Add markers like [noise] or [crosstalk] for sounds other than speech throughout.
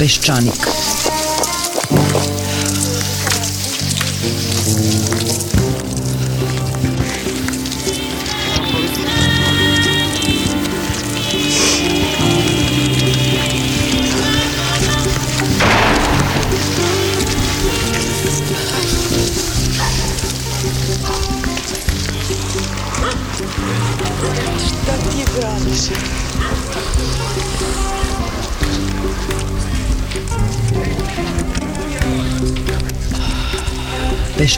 Peščanik.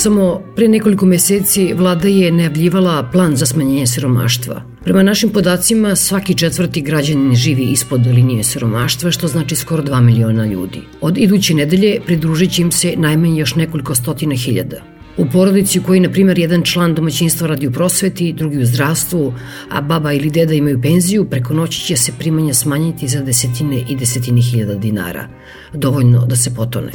Samo pre nekoliko meseci vlada je najavljivala plan za smanjenje siromaštva. Prema našim podacima, svaki četvrti građanin živi ispod linije siromaštva, što znači skoro 2 miliona ljudi. Od iduće nedelje pridružit će im se najmanje još nekoliko stotina hiljada. U porodici u kojoj, na primjer, jedan član domaćinstva radi u prosveti, drugi u zdravstvu, a baba ili deda imaju penziju, preko noći će se primanja smanjiti za desetine i desetine hiljada dinara. Dovoljno da se potone.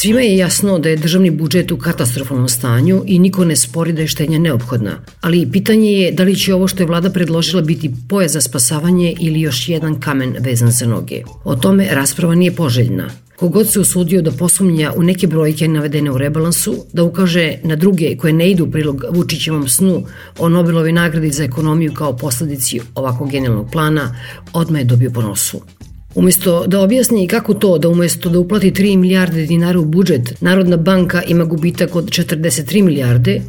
Svima je jasno da je državni budžet u katastrofalnom stanju i niko ne spori da je štenja neophodna. Ali pitanje je da li će ovo što je vlada predložila biti poje za spasavanje ili još jedan kamen vezan za noge. O tome rasprava nije poželjna. Kogod se usudio da posumnja u neke brojke navedene u rebalansu, da ukaže na druge koje ne idu u prilog Vučićevom snu o Nobelovi nagradi za ekonomiju kao posledici ovakvog genijalnog plana, odmah je dobio po nosu. Umjesto da objasni kako to da umjesto da uplati 3 milijarde dinara u budžet, Narodna banka ima gubitak od 43 milijarde,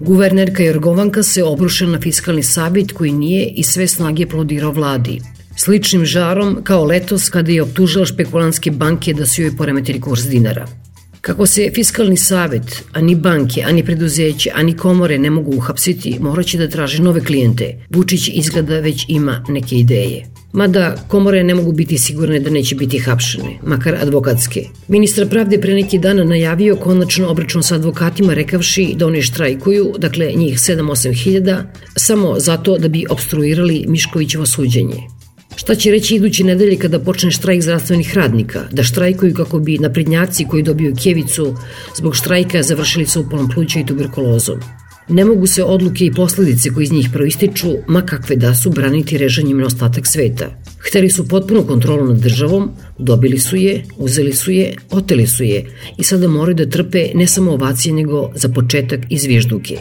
guvernerka Jorgovanka se obrušila na fiskalni savjet koji nije i sve snage plodirao vladi. Sličnim žarom kao letos kada je optužila špekulanske banke da su joj poremetili kurs dinara. Kako se fiskalni savet, ani banke, ani preduzeće, ani komore ne mogu uhapsiti, moraće da traže nove klijente. Vučić izgleda već ima neke ideje. Mada komore ne mogu biti sigurne da neće biti hapšene, makar advokatske. Ministar pravde pre neki dana najavio konačno obračun sa advokatima rekavši da oni štrajkuju, dakle njih 7-8 hiljada, samo zato da bi obstruirali Miškovićevo suđenje. Šta će reći iduće nedelje kada počne štrajk zdravstvenih radnika? Da štrajkuju kako bi naprednjaci koji dobiju kjevicu zbog štrajka završili sa upolom pluća i tuberkulozom. Ne mogu se odluke i posledice koje iz njih proističu, ma kakve da su, braniti režanjem na ostatak sveta. Hteli su potpunu kontrolu nad državom, dobili su je, uzeli su je, oteli su je i sada moraju da trpe ne samo ovacije nego za početak i zvižduke.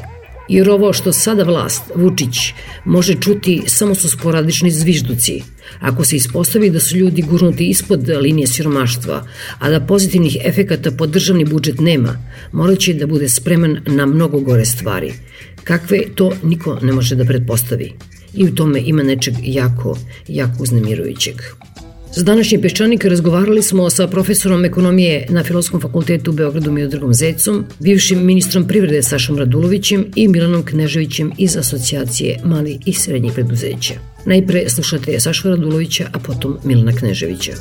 Jer ovo što sada vlast, Vučić, može čuti samo su sporadični zvižduci. Ako se ispostavi da su ljudi gurnuti ispod linije siromaštva, a da pozitivnih efekata po državni budžet nema, morat će da bude spreman na mnogo gore stvari. Kakve to niko ne može da pretpostavi. I u tome ima nečeg jako, jako uznemirujućeg. Za današnji peščanik razgovarali smo sa profesorom ekonomije na Filoskom fakultetu u Beogradu Miodrgom Zecom, bivšim ministrom privrede Sašom Radulovićem i Milanom Kneževićem iz Asocijacije mali i srednjih preduzeća. Najpre slušate Saša Radulovića, a potom Milana Kneževića.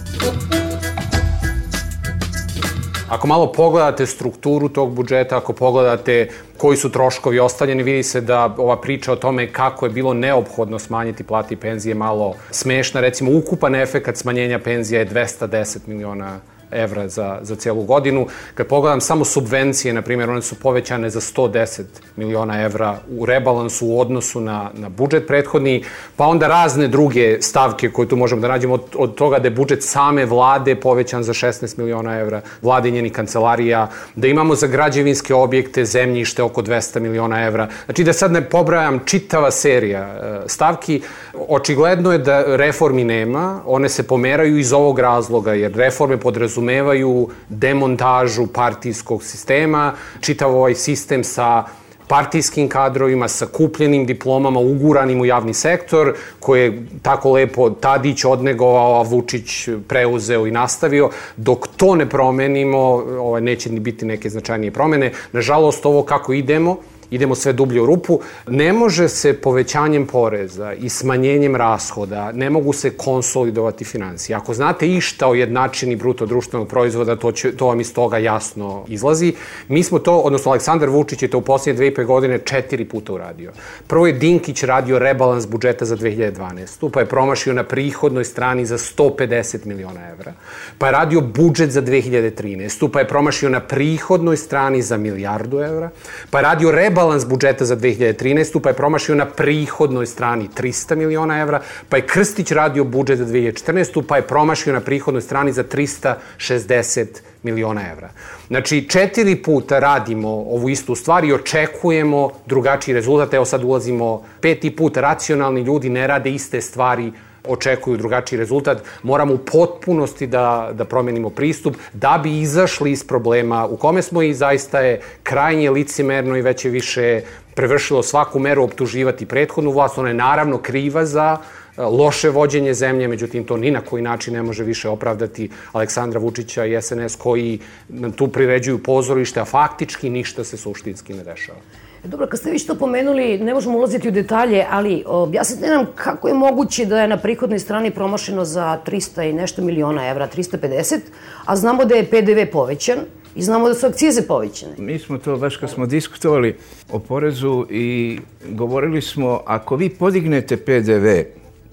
Ako malo pogledate strukturu tog budžeta, ako pogledate koji su troškovi ostavljeni, vidi se da ova priča o tome kako je bilo neophodno smanjiti plati i penzije malo smešna. Recimo, ukupan efekt smanjenja penzija je 210 miliona evra za, za cijelu godinu. Kad pogledam samo subvencije, na primjer, one su povećane za 110 miliona evra u rebalansu u odnosu na, na budžet prethodni, pa onda razne druge stavke koje tu možemo da nađemo od, od toga da je budžet same vlade povećan za 16 miliona evra, vlade njeni kancelarija, da imamo za građevinske objekte zemljište oko 200 miliona evra. Znači da sad ne pobrajam čitava serija e, stavki, očigledno je da reformi nema, one se pomeraju iz ovog razloga, jer reforme podrazumijaju podrazumevaju demontažu partijskog sistema, čitav ovaj sistem sa partijskim kadrovima, sa kupljenim diplomama, uguranim u javni sektor, koje je tako lepo Tadić odnegovao, a Vučić preuzeo i nastavio. Dok to ne promenimo, ovaj, neće ni biti neke značajnije promene. Nažalost, ovo kako idemo, idemo sve dublje u rupu. Ne može se povećanjem poreza i smanjenjem rashoda, ne mogu se konsolidovati financije. Ako znate išta o jednačini bruto društvenog proizvoda, to, će, to vam iz toga jasno izlazi. Mi smo to, odnosno Aleksandar Vučić je to u posljednje dve i pe godine četiri puta uradio. Prvo je Dinkić radio rebalans budžeta za 2012. Pa je promašio na prihodnoj strani za 150 miliona evra. Pa je radio budžet za 2013. Pa je promašio na prihodnoj strani za milijardu evra. Pa je radio rebalans budžeta za 2013. Pa je promašio na prihodnoj strani 300 miliona evra. Pa je Krstić radio budžet za 2014. Pa je promašio na prihodnoj strani za 360 miliona evra. Znači, četiri puta radimo ovu istu stvar i očekujemo drugačiji rezultat. Evo sad ulazimo peti put, racionalni ljudi ne rade iste stvari očekuju drugačiji rezultat, moramo u potpunosti da, da promenimo pristup da bi izašli iz problema u kome smo i zaista je krajnje licimerno i već je više prevršilo svaku meru optuživati prethodnu vlast. Ona je naravno kriva za e, loše vođenje zemlje, međutim to ni na koji način ne može više opravdati Aleksandra Vučića i SNS koji nam tu priređuju pozorište, a faktički ništa se suštinski ne dešava. Dobro, kad ste vi što pomenuli, ne možemo ulaziti u detalje, ali objasnite nam kako je moguće da je na prihodnoj strani promašeno za 300 i nešto miliona evra, 350, a znamo da je PDV povećan i znamo da su akcize povećane. Mi smo to, baš kad smo diskutovali o porezu i govorili smo, ako vi podignete PDV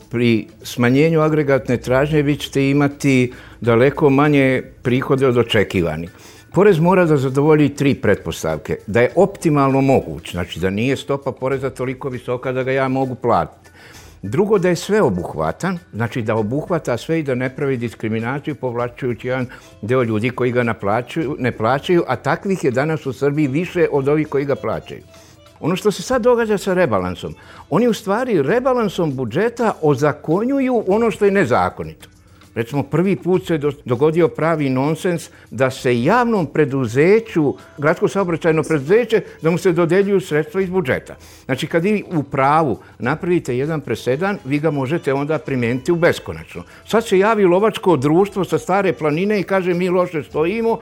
pri smanjenju agregatne tražnje, vi ćete imati daleko manje prihode od očekivanih. Porez mora da zadovolji tri pretpostavke. Da je optimalno moguć, znači da nije stopa poreza toliko visoka da ga ja mogu platiti. Drugo, da je sve obuhvatan, znači da obuhvata sve i da ne pravi diskriminaciju povlačujući jedan deo ljudi koji ga naplaćuju, ne plaćaju, a takvih je danas u Srbiji više od ovih koji ga plaćaju. Ono što se sad događa sa rebalansom, oni u stvari rebalansom budžeta ozakonjuju ono što je nezakonito. Recimo, prvi put se dogodio pravi nonsens da se javnom preduzeću, gradsko saobraćajno preduzeće, da mu se dodeljuju sredstva iz budžeta. Znači, kad vi u pravu napravite jedan presedan, vi ga možete onda primijeniti u beskonačno. Sad se javi lovačko društvo sa stare planine i kaže mi loše stojimo,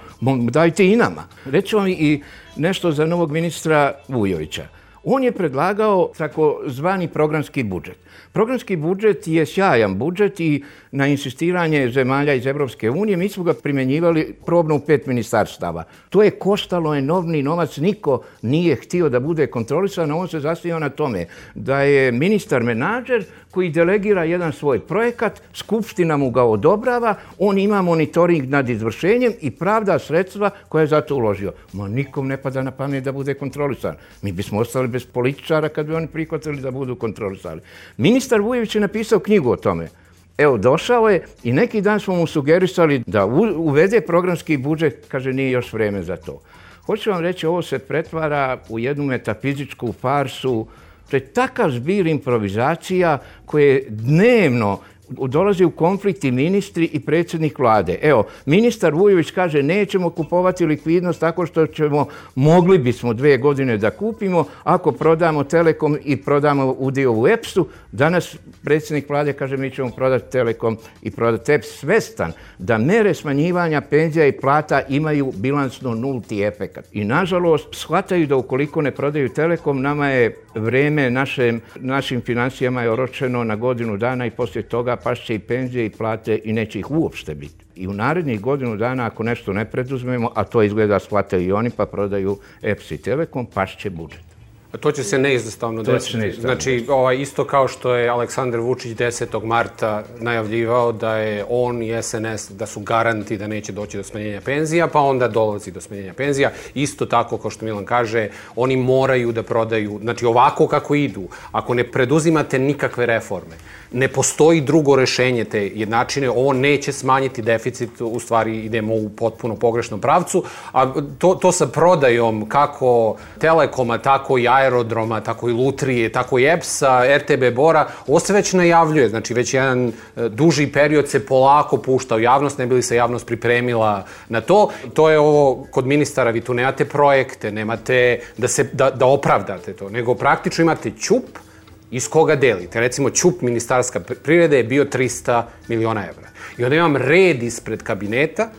dajte i nama. Reću vam i nešto za novog ministra Vujovića. On je predlagao tako zvani programski budžet. Programski budžet je sjajan budžet i na insistiranje zemalja iz Evropske unije mi smo ga primjenjivali probno u pet ministarstava. To je koštalo enormni novac, niko nije htio da bude kontrolisan, on se zasnio na tome da je ministar menadžer koji delegira jedan svoj projekat, Skupština mu ga odobrava, on ima monitoring nad izvršenjem i pravda sredstva koje je za to uložio. Ma nikom ne pada na pamet da bude kontrolisan. Mi bismo ostali bez političara kad bi oni prihvatili da budu kontrolisali. Ministar Vujević je napisao knjigu o tome. Evo, došao je i neki dan smo mu sugerisali da uvede programski budžet, kaže, nije još vreme za to. Hoću vam reći, ovo se pretvara u jednu metafizičku farsu, To je takav zbir improvizacija koje dnevno dolaze u konflikt i ministri i predsjednik vlade. Evo, ministar Vujović kaže nećemo kupovati likvidnost tako što ćemo, mogli bismo dve godine da kupimo ako prodamo Telekom i prodamo udio u EPS-u. Danas predsjednik vlade kaže mi ćemo prodati Telekom i prodati EPS svestan da mere smanjivanja penzija i plata imaju bilansno nulti efekt. I nažalost, shvataju da ukoliko ne prodaju Telekom, nama je vreme našem, našim financijama je oročeno na godinu dana i poslije toga pašće i penzije i plate i neće ih uopšte biti. I u narednih godinu dana, ako nešto ne preduzmemo, a to izgleda shvataju i oni pa prodaju EPS i Telekom, pašće budžet. To će se neizostavno desiti. Znači, ovaj, isto kao što je Aleksandar Vučić 10. marta najavljivao da je on i SNS da su garanti da neće doći do smanjenja penzija, pa onda dolazi do smanjenja penzija. Isto tako, kao što Milan kaže, oni moraju da prodaju, znači ovako kako idu, ako ne preduzimate nikakve reforme, ne postoji drugo rešenje te jednačine, ovo neće smanjiti deficit, u stvari idemo u potpuno pogrešnom pravcu, a to, to sa prodajom kako Telekoma, tako i aerodroma, tako i Lutrije, tako i EPS-a, RTB Bora, ovo se već najavljuje, znači već jedan e, duži period se polako pušta u javnost, ne bi li se javnost pripremila na to. To je ovo, kod ministara, vi tu nemate projekte, nemate da, se, da, da opravdate to, nego praktično imate ćup, iz koga delite. Recimo, Ćup ministarska prirede je bio 300 miliona evra. I onda imam red ispred kabineta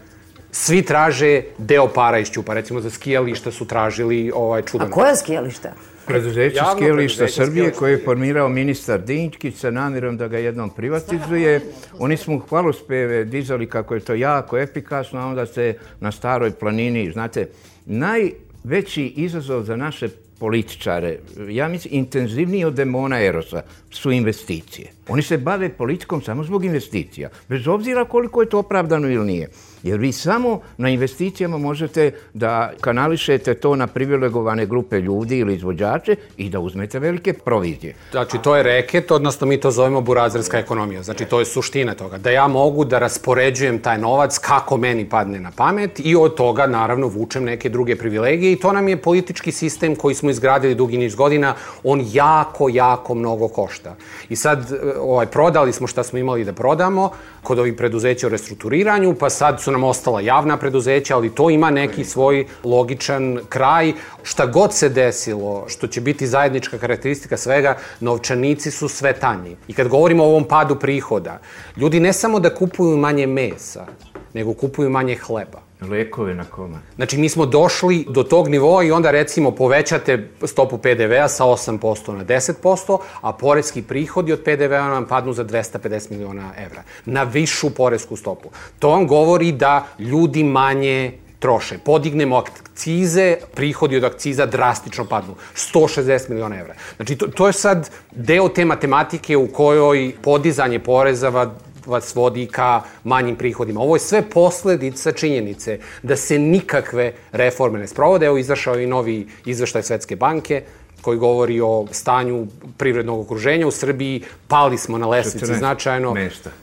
Svi traže deo para iz Ćupa. Recimo za skijališta su tražili ovaj čudan. A koja skijališta? Preduzeće skijališta Srbije koje je formirao ministar Dinčkić sa namjerom da ga jednom privatizuje. Oni smo hvalospeve dizali kako je to jako efikasno, a onda se na staroj planini, znate, najveći izazov za naše političare, ja mislim, intenzivniji od demona Erosa, su investicije. Oni se bave politikom samo zbog investicija, bez obzira koliko je to opravdano ili nije. Jer vi samo na investicijama možete da kanališete to na privilegovane grupe ljudi ili izvođače i da uzmete velike provizije. Znači, to je reket, odnosno mi to zovemo burazerska ekonomija. Znači, to je suština toga. Da ja mogu da raspoređujem taj novac kako meni padne na pamet i od toga, naravno, vučem neke druge privilegije i to nam je politički sistem koji smo izgradili dugi niz godina. On jako, jako mnogo košta. I sad, e, ovaj, prodali smo šta smo imali da prodamo kod ovih preduzeća o restrukturiranju, pa sad su nam ostala javna preduzeća, ali to ima neki svoj logičan kraj. Šta god se desilo, što će biti zajednička karakteristika svega, novčanici su sve tanji. I kad govorimo o ovom padu prihoda, ljudi ne samo da kupuju manje mesa, nego kupuju manje hleba. Lekove na koma. Znači, mi smo došli do tog nivoa i onda, recimo, povećate stopu PDV-a sa 8% na 10%, a porezki prihodi od PDV-a nam padnu za 250 miliona evra. Na višu porezku stopu. To vam govori da ljudi manje troše. Podignemo akcize, prihodi od akciza drastično padnu. 160 miliona evra. Znači, to, to je sad deo te matematike u kojoj podizanje poreza vas vodi ka manjim prihodima. Ovo je sve posledica činjenice da se nikakve reforme ne sprovode. Evo izašao je i novi izveštaj Svetske banke koji govori o stanju privrednog okruženja u Srbiji. Pali smo na lesvici 14 značajno.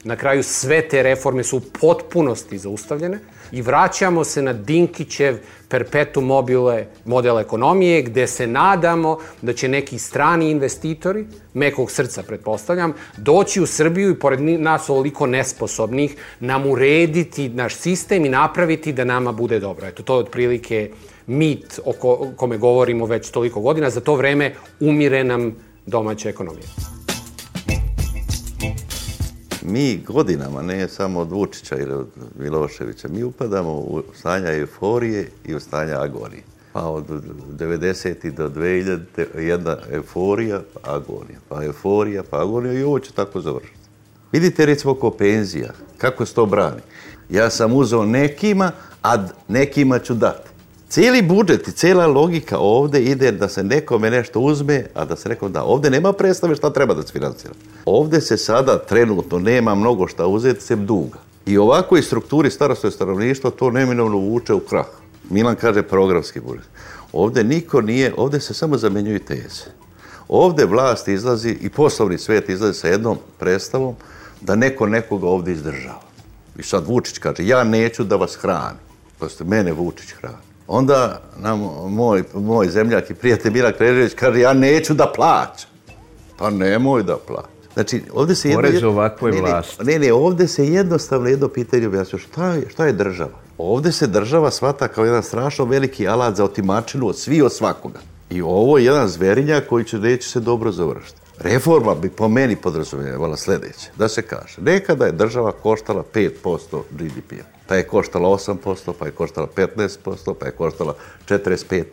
Na kraju sve te reforme su u potpunosti zaustavljene i vraćamo se na Dinkićev perpetu mobile model ekonomije gde se nadamo da će neki strani investitori, mekog srca pretpostavljam, doći u Srbiju i pored nas ovoliko nesposobnih nam urediti naš sistem i napraviti da nama bude dobro. Eto, to je otprilike mit o o kome govorimo već toliko godina. Za to vreme umire nam domaća ekonomija mi godinama, ne samo od Vučića ili od Miloševića, mi upadamo u stanja euforije i u stanja agonije. Pa od 90. do 2000. jedna euforija, pa agonija, pa euforija, pa agonija i ovo će tako završiti. Vidite recimo oko penzija, kako se to brani. Ja sam uzeo nekima, a nekima ću dati. Cijeli budžet i cijela logika ovde ide da se nekome nešto uzme, a da se nekom da. Ovde nema predstave šta treba da se financira. Ovde se sada trenutno nema mnogo šta uzeti, sem duga. I ovako i strukturi starostoj stanovništva to neminovno vuče u krah. Milan kaže programski budžet. Ovde niko nije, ovde se samo zamenjuju teze. Ovde vlast izlazi i poslovni svet izlazi sa jednom predstavom da neko nekoga ovde izdržava. I sad Vučić kaže, ja neću da vas hranim. Pa mene Vučić hrani. Onda nam moj, moj zemljak i prijatelj Mila Krežević kaže, ja neću da plaćam. Pa nemoj da plaća. Znači, ovde se jedno... Porez ovakvoj ne, vlasti. Ne, ne, ovde se jednostavno jedno pitanje objasnio. Šta je, šta je država? Ovde se država svata kao jedan strašno veliki alat za otimačinu od svi od svakoga. I ovo je jedan zverinjak koji će neće se dobro završiti. Reforma bi po meni podrazumijevala sljedeće. Da se kaže, nekada je država koštala 5% GDP-a. Pa je koštala 8%, pa je koštala 15%, pa je koštala 45%.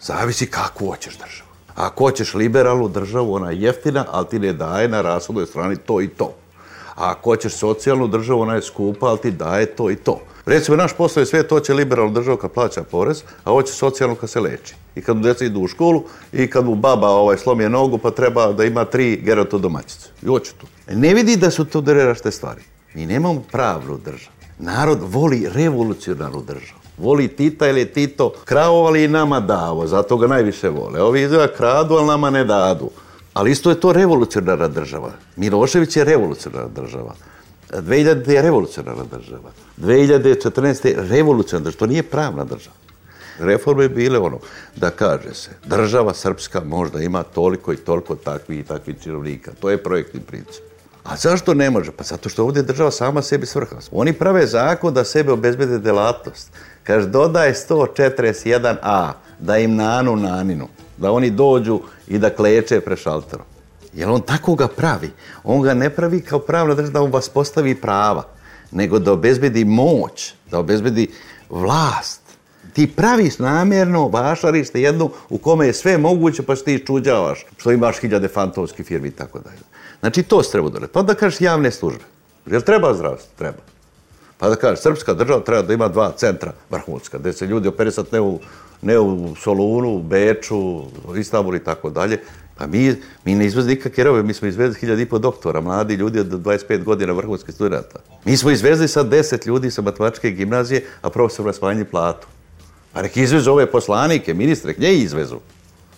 Zavisi kako hoćeš državu. Ako hoćeš liberalnu državu, ona je jeftina, ali ti ne daje na rashodnoj strani to i to. A ako hoćeš socijalnu državu, ona je skupa, ali ti daje to i to. Recimo, naš posao je sve to će liberalna država kad plaća porez, a hoće socijalno kad se leči. I kad mu djeca idu u školu i kad mu baba ovaj, slomije nogu pa treba da ima tri geroto domaćice. I hoće tu. E, ne vidi da su to dve stvari. Mi nemamo pravnu državu. Narod voli revolucionarnu državu. Voli Tita ili je Tito ali i nama davo, zato ga najviše vole. Ovi izgleda kradu, ali nama ne dadu. Ali isto je to revolucionarna država. Milošević je revolucionarna država. 2000 je revolucionarna država. 2014. je revolucionarna država. To nije pravna država. Reforme bile ono, da kaže se, država srpska možda ima toliko i toliko takvih i takvih činovnika. To je projektni princip. A zašto ne može? Pa zato što ovdje država sama sebi svrha. Oni prave zakon da sebe obezbede delatnost. Kaže, dodaj 141a, da im nanu naninu. Da oni dođu i da kleče pre šalterom. Jer on tako ga pravi. On ga ne pravi kao pravna država da on vas postavi prava, nego da obezbedi moć, da obezbedi vlast. Ti praviš namjerno vašarište jednu u kome je sve moguće pa što ti čuđavaš, što imaš hiljade fantomskih firmi i tako dalje. Znači to se treba doneti. Pa da kažeš javne službe. Jel treba zdravstvo? Treba. Pa da kažeš, srpska država treba da ima dva centra vrhunska, gdje se ljudi operisat ne u, ne u Solunu, u Beču, u Istanbulu i tako dalje. Pa mi, mi ne izvezli nikakve robe, mi smo izvezli hiljada i po doktora, mladi ljudi od 25 godina vrhunskih studenta. Mi smo izvezli sad 10 ljudi sa matematičke gimnazije, a profesor nas manji platu. Pa nek izvezu ove poslanike, ministre, nje izvezu.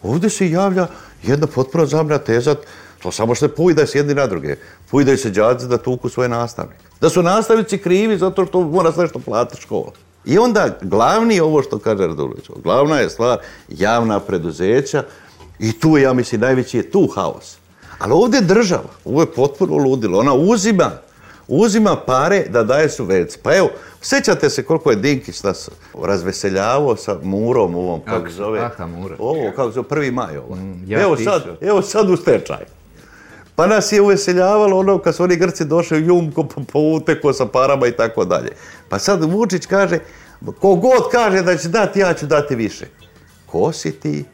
Ovdje se javlja jedna potpuno zamlja teza, to samo što pujdaju se jedni na druge. Pujdaju se džadze da tuku svoje nastavnike. Da su nastavnici krivi zato što mora sve što plati škola. I onda glavni ovo što kaže Radulović, glavna je stvar javna preduzeća i tu, ja mislim, najveći je tu haos. Ali ovdje država, ovo je potpuno ludilo, ona uzima, uzima pare da daje subvencije. Pa evo, sećate se koliko je Dinkić nas razveseljavao sa murom ovom, kako zove? Aha, mura. Ovo, kako zove, prvi maj ovo. Mm, ja evo, pisao. sad, evo sad u stečaj. Pa nas je uveseljavalo ono kad su oni Grci došli Jumko po, po uteko sa parama i tako dalje. Pa sad Vučić kaže, kogod kaže da će dati, ja ću dati više. Ko si ti,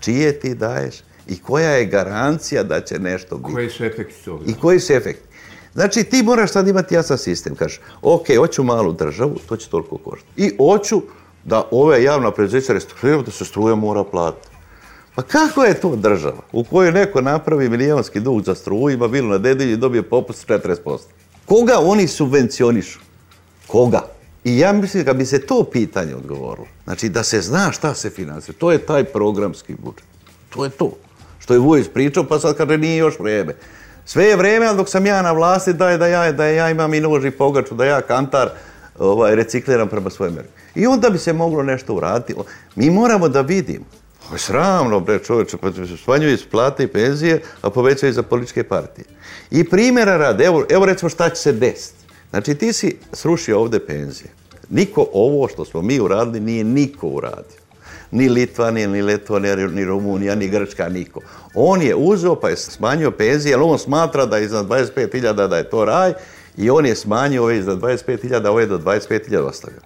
čije ti daješ i koja je garancija da će nešto biti? Koji su efekti toga? I koji su efekti? Znači, ti moraš sad imati jasan sistem. Kažeš, ok, hoću malu državu, to će toliko koštati. I hoću da ove javna preduzeća restrukturiraju, da se struja mora platiti. Pa kako je to država u kojoj neko napravi milijonski dug za struju, ima vilu na dedilji i dobije popust 40%? Koga oni subvencionišu? Koga? I ja mislim da bi se to pitanje odgovorilo, znači da se zna šta se finansira, to je taj programski budžet. To je to. Što je Vujić pričao, pa sad kaže nije još vreme. Sve je vreme, ali dok sam ja na vlasti, daj da ja, da ja imam i nož i pogaču, da ja kantar ovaj, recikliram prema svojoj meri. I onda bi se moglo nešto uraditi. Mi moramo da vidimo. Ovo je sramno, bre, čovječe, pa se smanjuju iz plate i penzije, a povećaju za političke partije. I primjera rade, evo, evo recimo šta će se desiti. Znači, ti si srušio ovde penzije. Niko ovo što smo mi uradili nije niko uradio. Ni Litvanija, ni Letonija, ni Rumunija, ni Grčka, niko. On je uzeo pa je smanjio penzije, ali on smatra da je iznad 25.000 da je to raj i on je smanjio ove iznad 25.000, ove do 25.000 ostavio.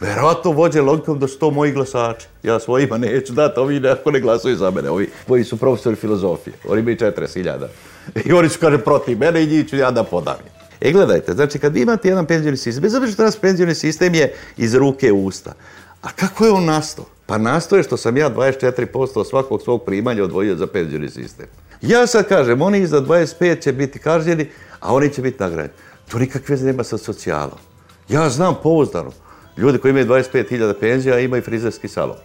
Verovatno vođe logikom da su to moji glasači. Ja svojima neću dati, ovi neko ne glasuju za mene. Ovi koji su profesori filozofije. Oni imaju 40.000. I oni su, kaže, protiv mene i njih ću ja da podavim. E, gledajte, znači, kad vi imate jedan penzioni sistem, bez obzira što nas penzioni sistem je iz ruke u usta. A kako je on nastao? Pa nastao je što sam ja 24% od svakog svog primanja odvojio za penzioni sistem. Ja sad kažem, oni iza 25 će biti kažnjeni, a oni će biti nagrađeni. To nikakve veze nema sa socijalom. Ja znam pouzdano, ljudi koji imaju 25.000 penzija imaju frizerski salon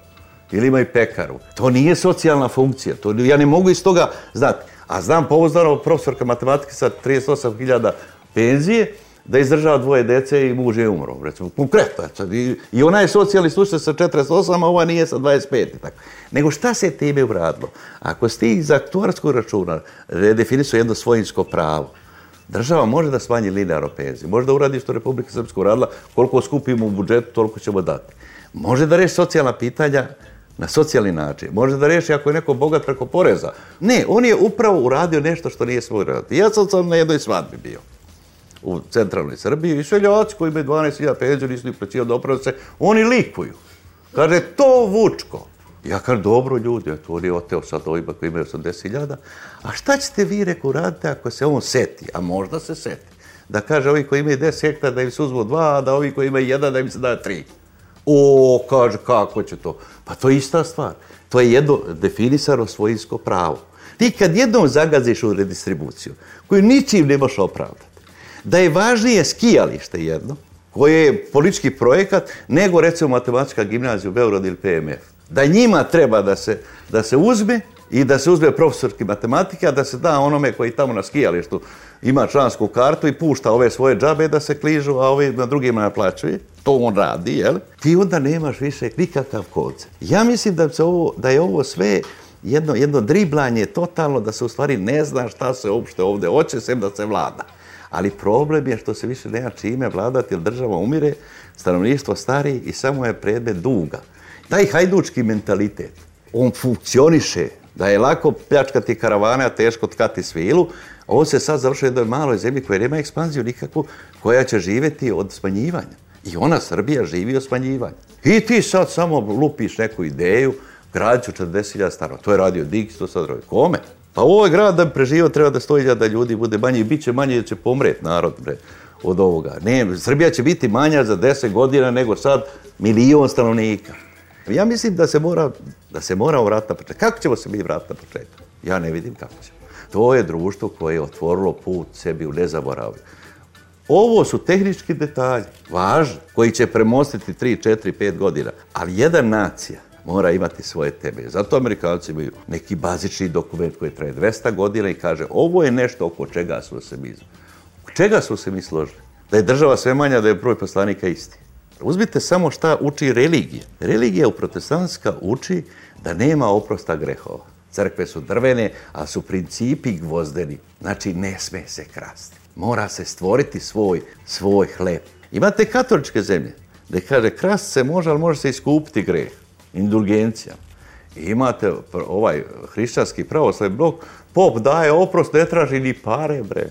ili imaju pekaru. To nije socijalna funkcija. To, ja ne mogu iz toga znati. A znam pouzdano profesorka matematike sa 38.000 penzije da izdržava dvoje dece i muž je umro. Recimo, konkretno. I, I ona je socijalni slučaj sa 48, a ova nije sa 25. i Tako. Nego šta se time uradilo? Ako ste iz aktuarskog računa redefinisu jedno svojinsko pravo, Država može da smanji linearno penziju, može da uradi što Republika Srpska uradila, koliko skupimo u budžetu, toliko ćemo dati. Može da reši socijalna pitanja na socijalni način. Može da reši ako je neko bogat preko poreza. Ne, on je upravo uradio nešto što nije svoj raditi. Ja sam sam na jednoj svadbi bio u centralnoj Srbiji i seljaci koji imaju 12.000 penziju, nisu ni plaćivali doprinose, oni likuju. Kaže, to Vučko. Ja kažem, dobro ljudi, eto, on je oteo sad ovima koji imaju 80.000, a šta ćete vi, reku, radite ako se on seti, a možda se seti, da kaže ovi koji imaju 10 hektara da im se uzmu dva, a da ovi koji imaju jedan da im se daje tri. O, kaže, kako će to? Pa to je ista stvar. To je jedno definisano svojinsko pravo. Ti kad jednom zagaziš u redistribuciju, koju ničim ne možeš opravdati, da je važnije skijalište jedno, koje je politički projekat, nego recimo matematička gimnazija u Beogradu ili PMF. Da njima treba da se, da se uzme i da se uzme profesorki matematike, a da se da onome koji tamo na skijalištu ima člansku kartu i pušta ove svoje džabe da se kližu, a ovi na drugima naplaćuje. To on radi, jel? Ti onda nemaš više nikakav koncept. Ja mislim da, se ovo, da je ovo sve jedno, jedno driblanje totalno, da se u stvari ne zna šta se uopšte ovde hoće, sem da se vlada. Ali problem je što se više nema čime vladati, jer država umire, stanovništvo stari i samo je predmet duga. Taj hajdučki mentalitet, on funkcioniše, da je lako pljačkati karavane, a teško tkati svilu, on se sad završuje u jednoj maloj zemlji koja nema ekspanziju nikakvu, koja će živeti od smanjivanja. I ona, Srbija, živi od smanjivanja. I ti sad samo lupiš neku ideju, grad ću 40.000 stanova. To je radio Dix, to sad radi. Kome? Pa u grad da bi preživao treba da stoji da ljudi bude manje i bit će manje jer će pomret narod bre, od ovoga. Ne, Srbija će biti manja za 10 godina nego sad milion stanovnika. Ja mislim da se mora, da se mora vratiti na početak. Kako ćemo se mi vratiti na početak? Ja ne vidim kako ćemo. To je društvo koje je otvorilo put sebi u nezaboravlju. Ovo su tehnički detalji, važni, koji će premostiti 3, 4, 5 godina. Ali jedan nacija mora imati svoje temelje. Zato Amerikanci imaju neki bazični dokument koji traje 200 godina i kaže ovo je nešto oko čega smo se mi Oko čega smo se mi složili? Da je država sve manja, da je broj poslanika isti. Uzmite samo šta uči religija. Religija u protestantska uči da nema oprosta grehova. Crkve su drvene, a su principi gvozdeni. Znači, ne sme se krasti. Mora se stvoriti svoj, svoj hleb. Imate katoličke zemlje, gde kaže, krast se može, ali može se iskupiti greh indulgencija. I imate ovaj hrišćanski pravoslavni blok, pop daje oprost, ne traži ni pare, bre.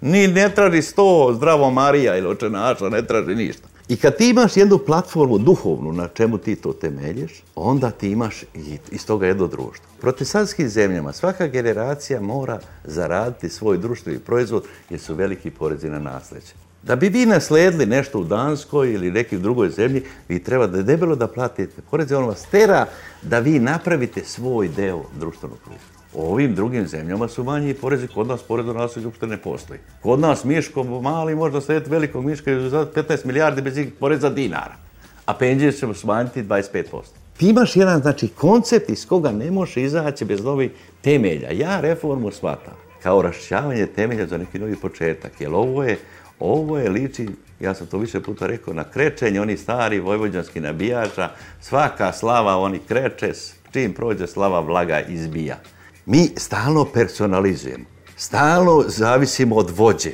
Ni ne traži sto zdravo Marija ili očenaša, ne traži ništa. I kad ti imaš jednu platformu duhovnu na čemu ti to temelješ, onda ti imaš i iz toga jedno društvo. U protestantskim zemljama svaka generacija mora zaraditi svoj društveni proizvod jer su veliki porezi na nasljeđe. Da bi vi nasledili nešto u Danskoj ili nekim drugoj zemlji, vi treba da debelo da platite poreze, on vas tera da vi napravite svoj deo društvenog proizvoda. U ovim drugim zemljama su manji porezi, kod nas porez u nasljeđu uopšte ne postoji. Kod nas miško mali možda slediti velikog miška za 15 milijardi bez poreza dinara, a penzije ćemo smanjiti 25%. Ti imaš jedan znači, koncept iz koga ne može izaći bez novih temelja. Ja reformu shvatam kao rašćavanje temelja za neki novi početak, jer ovo je Ovo je liči, ja sam to više puta rekao, na krečenje, oni stari vojvođanski nabijača, svaka slava oni kreće, čim prođe slava vlaga izbija. Mi stalno personalizujemo, stalno zavisimo od vođe.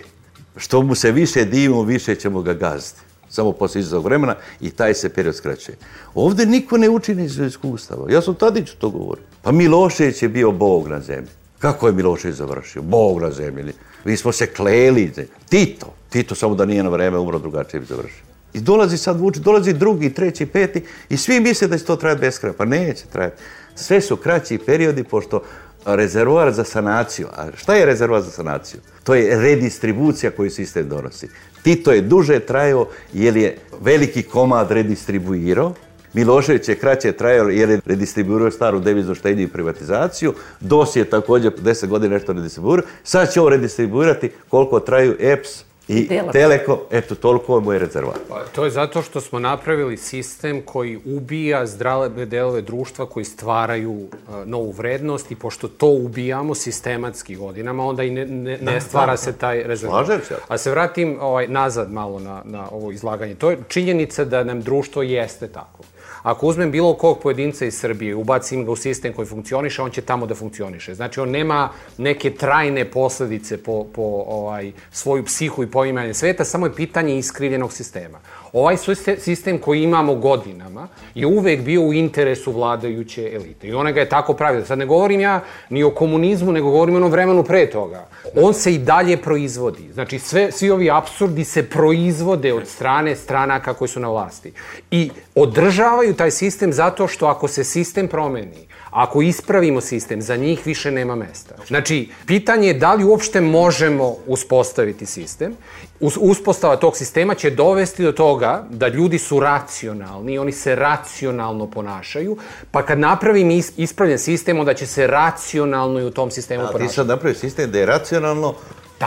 Što mu se više divimo, više ćemo ga gaziti. Samo posle izazog vremena i taj se period skraćuje. Ovde niko ne uči iz iskustava. Ja sam Tadiću to govorio. Pa Milošević je bio Bog na zemlji. Kako je Milošević završio? Bog na zemlji. Mi smo se kleli. Tito. Tito samo da nije na vreme umro drugačije bi završio. I dolazi sad Vučić, dolazi drugi, treći, peti i svi misle da će to trajati bez kraja. Pa neće trajati. Sve su kraći periodi pošto rezervoar za sanaciju. A šta je rezervoar za sanaciju? To je redistribucija koju sistem donosi. Tito je duže trajao jer je veliki komad redistribuirao, Milošević je kraće trajao jer je redistribuirao staru deviznu štednju i privatizaciju. DOS je također 10 godina nešto redistribuirao. Sad će ovo redistribuirati koliko traju EPS, I Telekom. Telekom, eto, toliko je moj rezervat. Pa, to je zato što smo napravili sistem koji ubija zdrave delove društva koji stvaraju uh, novu vrednost i pošto to ubijamo sistematski godinama, onda i ne, ne, ne stvara da, se taj rezervat. Slažem se. A se vratim ovaj, nazad malo na, na ovo izlaganje. To je činjenica da nam društvo jeste tako. Ako uzmem bilo kog pojedinca iz Srbije i ubacim ga u sistem koji funkcioniše, on će tamo da funkcioniše. Znači, on nema neke trajne posledice po, po ovaj, svoju psihu i poimanje sveta, samo je pitanje iskrivljenog sistema. Ovaj sistem koji imamo godinama je uvek bio u interesu vladajuće elite. I ona ga je tako pravila. Sad ne govorim ja ni o komunizmu, nego govorim o onom vremenu pre toga. On se i dalje proizvodi. Znači, sve, svi ovi absurdi se proizvode od strane stranaka koji su na vlasti. I održavaju taj sistem zato što ako se sistem promeni, ako ispravimo sistem, za njih više nema mesta. Znači, pitanje je da li uopšte možemo uspostaviti sistem. Uspostava tog sistema će dovesti do toga da ljudi su racionalni, oni se racionalno ponašaju, pa kad napravim ispravljen sistem, onda će se racionalno i u tom sistemu ponašati. A ti sad napravi sistem da je racionalno,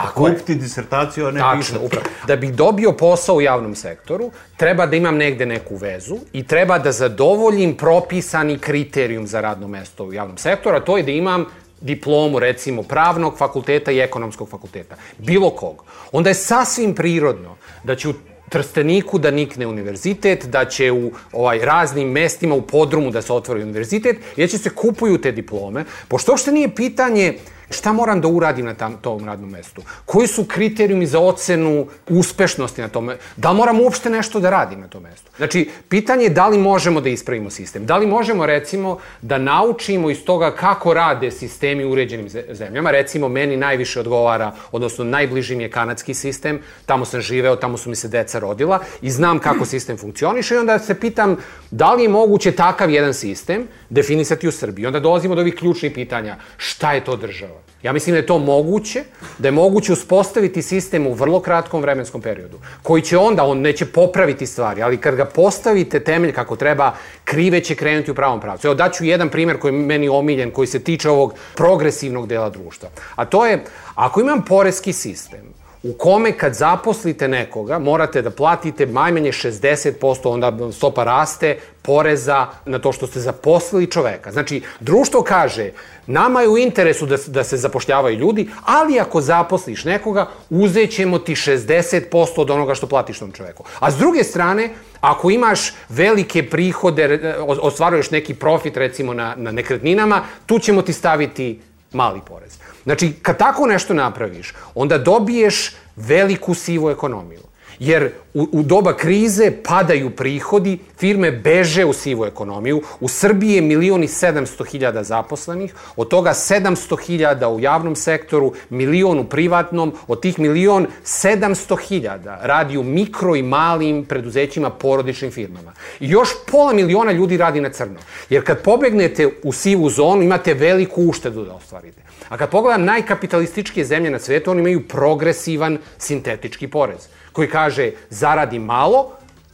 Tako kupiti disertaciju, a ne Tačno, pisati. Upravo. Da bih dobio posao u javnom sektoru, treba da imam negde neku vezu i treba da zadovoljim propisani kriterijum za radno mesto u javnom sektoru, a to je da imam diplomu, recimo, pravnog fakulteta i ekonomskog fakulteta. Bilo kog. Onda je sasvim prirodno da će u Trsteniku da nikne univerzitet, da će u ovaj raznim mestima u podrumu da se otvori univerzitet, jer će se kupuju te diplome, pošto uopšte nije pitanje Šta moram da uradim na tam, tom radnom mestu? Koji su kriterijumi za ocenu uspešnosti na tome? Da moram uopšte nešto da radim na tom mestu? Znači, pitanje je da li možemo da ispravimo sistem. Da li možemo, recimo, da naučimo iz toga kako rade sistemi u uređenim zemljama. Recimo, meni najviše odgovara, odnosno najbliži mi je kanadski sistem. Tamo sam živeo, tamo su mi se deca rodila i znam kako sistem funkcioniše i onda se pitam da li je moguće takav jedan sistem definisati u Srbiji. Onda dolazimo do ovih ključnih pitanja. Šta je to država? Ja mislim da je to moguće, da je moguće uspostaviti sistem u vrlo kratkom vremenskom periodu, koji će onda, on neće popraviti stvari, ali kad ga postavite temelj kako treba, krive će krenuti u pravom pravcu. Evo daću jedan primjer koji je meni omiljen, koji se tiče ovog progresivnog dela društva. A to je, ako imam poreski sistem, u kome kad zaposlite nekoga morate da platite najmanje 60%, onda stopa raste, poreza na to što ste zaposlili čoveka. Znači, društvo kaže, nama je u interesu da, da se zapošljavaju ljudi, ali ako zaposliš nekoga, uzet ćemo ti 60% od onoga što platiš tom čoveku. A s druge strane, ako imaš velike prihode, ostvaruješ neki profit recimo na, na nekretninama, tu ćemo ti staviti mali porez. Znači, kad tako nešto napraviš, onda dobiješ veliku sivu ekonomiju. Jer u, u doba krize padaju prihodi, firme beže u sivu ekonomiju. U Srbiji je milioni sedamsto hiljada zaposlenih, od toga sedamsto hiljada u javnom sektoru, milion u privatnom, od tih milion sedamsto hiljada radi u mikro i malim preduzećima, porodičnim firmama. I još pola miliona ljudi radi na crno. Jer kad pobegnete u sivu zonu, imate veliku uštedu da ostvarite. A kad pogledam najkapitalističke zemlje na svijetu, oni imaju progresivan sintetički porez koji kaže zaradim malo,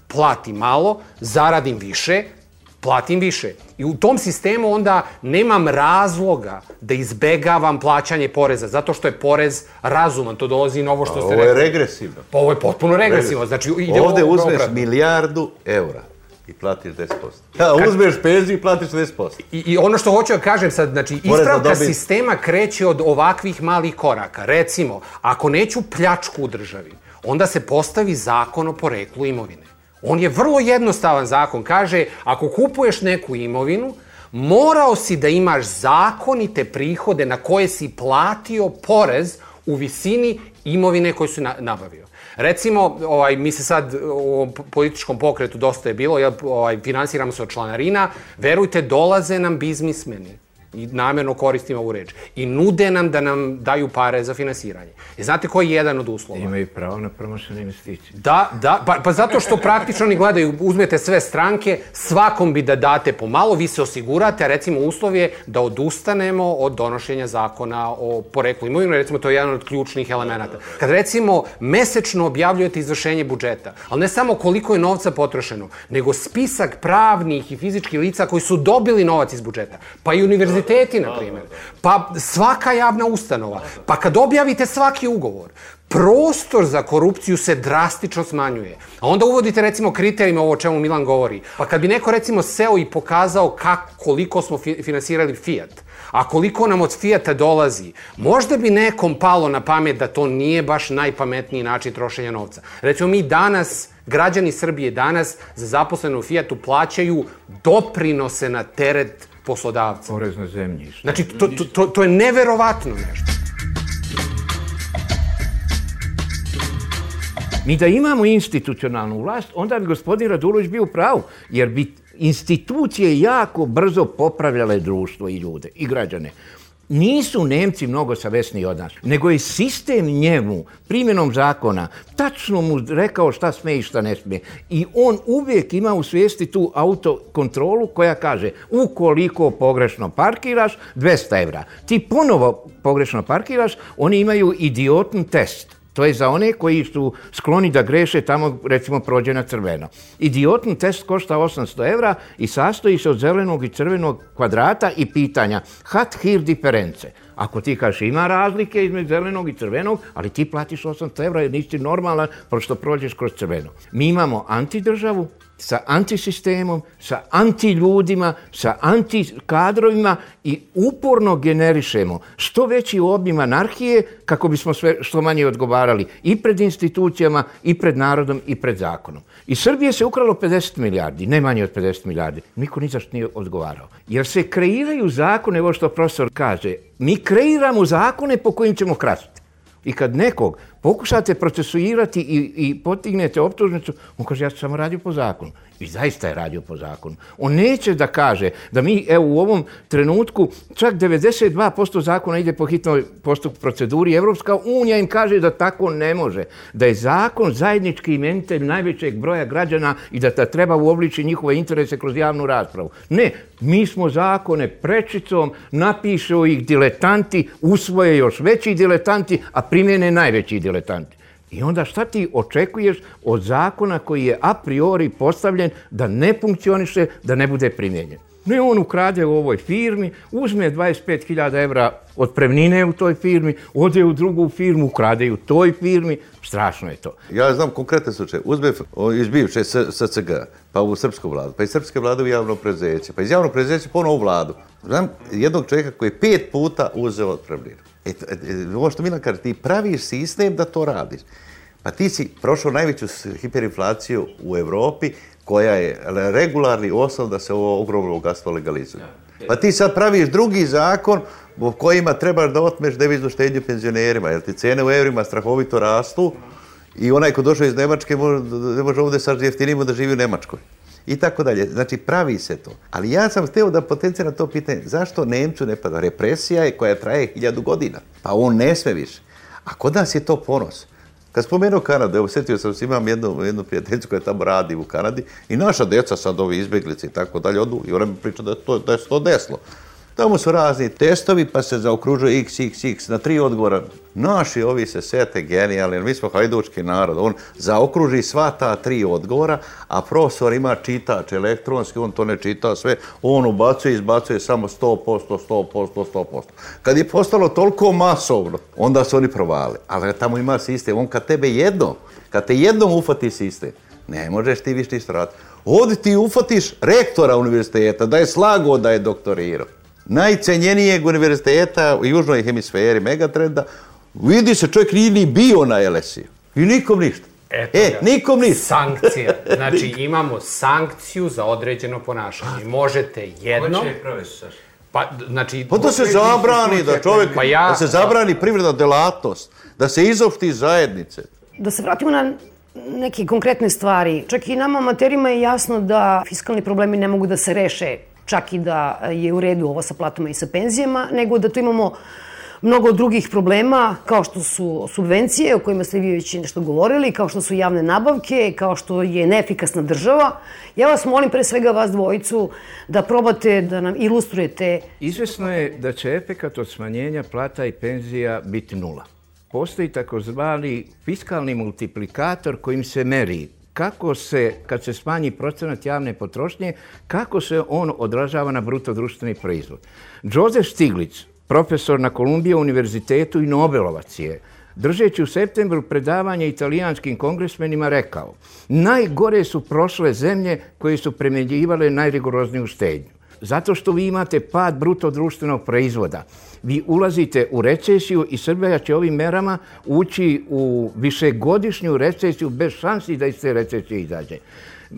platim malo, zaradim više, platim više. I u tom sistemu onda nemam razloga da izbegavam plaćanje poreza, zato što je porez razuman, to dolazi na ovo što ste rekli. Ovo je regresivno. Pa ovo je potpuno regresivno. Znači, ide Ovde uzmeš milijardu eura i platiš 10%. Ja, uzmeš penziju i platiš 10%. I, I ono što hoću da kažem sad, znači, ispravka dobi... sistema kreće od ovakvih malih koraka. Recimo, ako neću pljačku u državi, onda se postavi zakon o poreklu imovine. On je vrlo jednostavan zakon. Kaže, ako kupuješ neku imovinu, morao si da imaš zakonite prihode na koje si platio porez u visini imovine koju si nabavio. Recimo, ovaj, mi se sad u političkom pokretu dosta je bilo, ja, ovaj, finansiramo se od članarina, verujte, dolaze nam biznismeni i namjerno koristim ovu reč, i nude nam da nam daju pare za finansiranje. I znate koji je jedan od uslova? Imaju pravo na promošene investicije. Da, da, pa, pa zato što praktično oni gledaju, uzmete sve stranke, svakom bi da date pomalo, vi se osigurate, a recimo uslov je da odustanemo od donošenja zakona o poreklu imovinu, recimo to je jedan od ključnih elemenata. Kad recimo mesečno objavljujete izvršenje budžeta, ali ne samo koliko je novca potrošeno, nego spisak pravnih i fizičkih lica koji su dobili novac iz budžeta, pa i univerziteta univerziteti, na primjer. Pa svaka javna ustanova. Pa kad objavite svaki ugovor, prostor za korupciju se drastično smanjuje. A onda uvodite recimo kriterijima ovo o čemu Milan govori. Pa kad bi neko recimo seo i pokazao kako, koliko smo fi finansirali Fiat, a koliko nam od Fiata dolazi, možda bi nekom palo na pamet da to nije baš najpametniji način trošenja novca. Recimo mi danas, građani Srbije danas za zaposlenu Fiatu plaćaju doprinose na teret poslodavca. Porez na zemljište. Znači, to, to, to, to je neverovatno nešto. Mi da imamo institucionalnu vlast, onda bi gospodin Radulović bio prav, jer bi institucije jako brzo popravljale društvo i ljude i građane nisu Nemci mnogo savesni od nas, nego je sistem njemu, primjenom zakona, tačno mu rekao šta sme i šta ne sme. I on uvijek ima u svijesti tu autokontrolu koja kaže ukoliko pogrešno parkiraš, 200 evra. Ti ponovo pogrešno parkiraš, oni imaju idiotni test. To je za one koji su skloni da greše tamo, recimo, prođe na crveno. Idiotni test košta 800 evra i sastoji se od zelenog i crvenog kvadrata i pitanja hat hir diference. Ako ti kažeš ima razlike između zelenog i crvenog, ali ti platiš 800 evra jer nisi normalan pošto prođeš kroz crveno. Mi imamo antidržavu sa antisistemom, sa antiljudima, sa antikadrovima i uporno generišemo što veći obim anarhije kako bismo sve što manje odgovarali i pred institucijama, i pred narodom, i pred zakonom. I Srbije se ukralo 50 milijardi, ne manje od 50 milijardi. Niko ni zašto nije odgovarao. Jer se kreiraju zakone, evo što profesor kaže, mi kreiramo zakone po kojim ćemo krasti. I kad nekog pokušate procesuirati i, i potignete optužnicu, on kaže, ja sam samo radio po zakonu. I zaista je radio po zakonu. On neće da kaže da mi, evo, u ovom trenutku, čak 92% zakona ide po hitnoj postup proceduri. Evropska unija im kaže da tako ne može. Da je zakon zajednički imenitelj najvećeg broja građana i da ta treba uobliči njihove interese kroz javnu raspravu. Ne, mi smo zakone prečicom, napišu ih diletanti, usvoje još veći diletanti, a primjene najveći diletanti. I onda šta ti očekuješ od zakona koji je a priori postavljen da ne funkcioniše, da ne bude primjenjen? Ne, on ukrade u ovoj firmi, uzme 25.000 evra od premnine u toj firmi, ode u drugu firmu, ukrade u toj firmi. Strašno je to. Ja znam konkretne slučaje. Uzme iz bivše SCG, pa u srpsku vladu, pa iz srpske vlade u javno prezeće, pa iz javno prezeće ponovo u vladu. Znam jednog čovjeka koji je pet puta uzeo od prevnine. E, e, ovo što Milan kaže, ti praviš sistem da to radiš. Pa ti si prošao najveću hiperinflaciju u Evropi, koja je regularni osnov da se ovo ogromno bogatstvo legalizuje. Pa ti sad praviš drugi zakon u kojima trebaš da otmeš deviznu štednju penzionerima, jer ti cene u evrima strahovito rastu i onaj ko došao iz Nemačke ne može ovdje sad jeftinimo da živi u Nemačkoj. I tako dalje. Znači, pravi se to. Ali ja sam htio da potenciram to pitanje. Zašto Nemcu ne pada? Represija je koja traje hiljadu godina. Pa on ne sme više. A kod nas je to ponos. Kad spomenuo Kanadu, evo, sjetio sam se, imam jednu, jednu prijateljicu koja tamo radi u Kanadi i naša deca sad ovi izbjeglice i tako dalje odu i ona mi priča da, to, da je to deslo. Tamo su razni testovi, pa se zaokružuje x, x, x, na tri odgovora. Naši ovi se sete genijalni, mi smo hajdučki narod. On zaokruži sva ta tri odgovora, a profesor ima čitač elektronski, on to ne čita sve, on ubacuje, izbacuje samo 100%, 100%, 100%. Kad je postalo toliko masovno, onda su oni provali. Ali tamo ima sistem, on kad tebe jednom, kad te jednom ufati sistem, ne možeš ti više ništa raditi. Ovdje ti ufatiš rektora univerziteta, da je slago da je doktorirao najcenjenijeg univerziteta u južnoj hemisferi Megatrenda, vidi se čovjek nije ni bio na LSI. I nikom ništa. Eto e, nikom ništa. Sankcija. [laughs] Znači, imamo sankciju za određeno ponašanje. Možete jedno... Ko će profesor? Pa, znači... Pa da se zabrani, da čovjek... Pa ja, da se zabrani privredna delatnost, da se izopšti zajednice. Da se vratimo na neke konkretne stvari. Čak i nama amaterima je jasno da fiskalni problemi ne mogu da se reše čak i da je u redu ovo sa platama i sa penzijama, nego da tu imamo mnogo drugih problema, kao što su subvencije, o kojima ste vi već nešto govorili, kao što su javne nabavke, kao što je neefikasna država. Ja vas molim pre svega vas dvojicu da probate da nam ilustrujete. Izvesno je da će efekat od smanjenja plata i penzija biti nula. Postoji takozvani fiskalni multiplikator kojim se meri kako se, kad se smanji procenat javne potrošnje, kako se on odražava na bruto društveni proizvod. Joseph Stiglitz, profesor na Kolumbije univerzitetu i Nobelovac je, držeći u septembru predavanje italijanskim kongresmenima, rekao najgore su prošle zemlje koje su premenjivale najrigorozniju štednju. Zato što vi imate pad bruto društvenog proizvoda vi ulazite u recesiju i Srbija će ovim merama ući u višegodišnju recesiju bez šansi da iz te recesije izađe.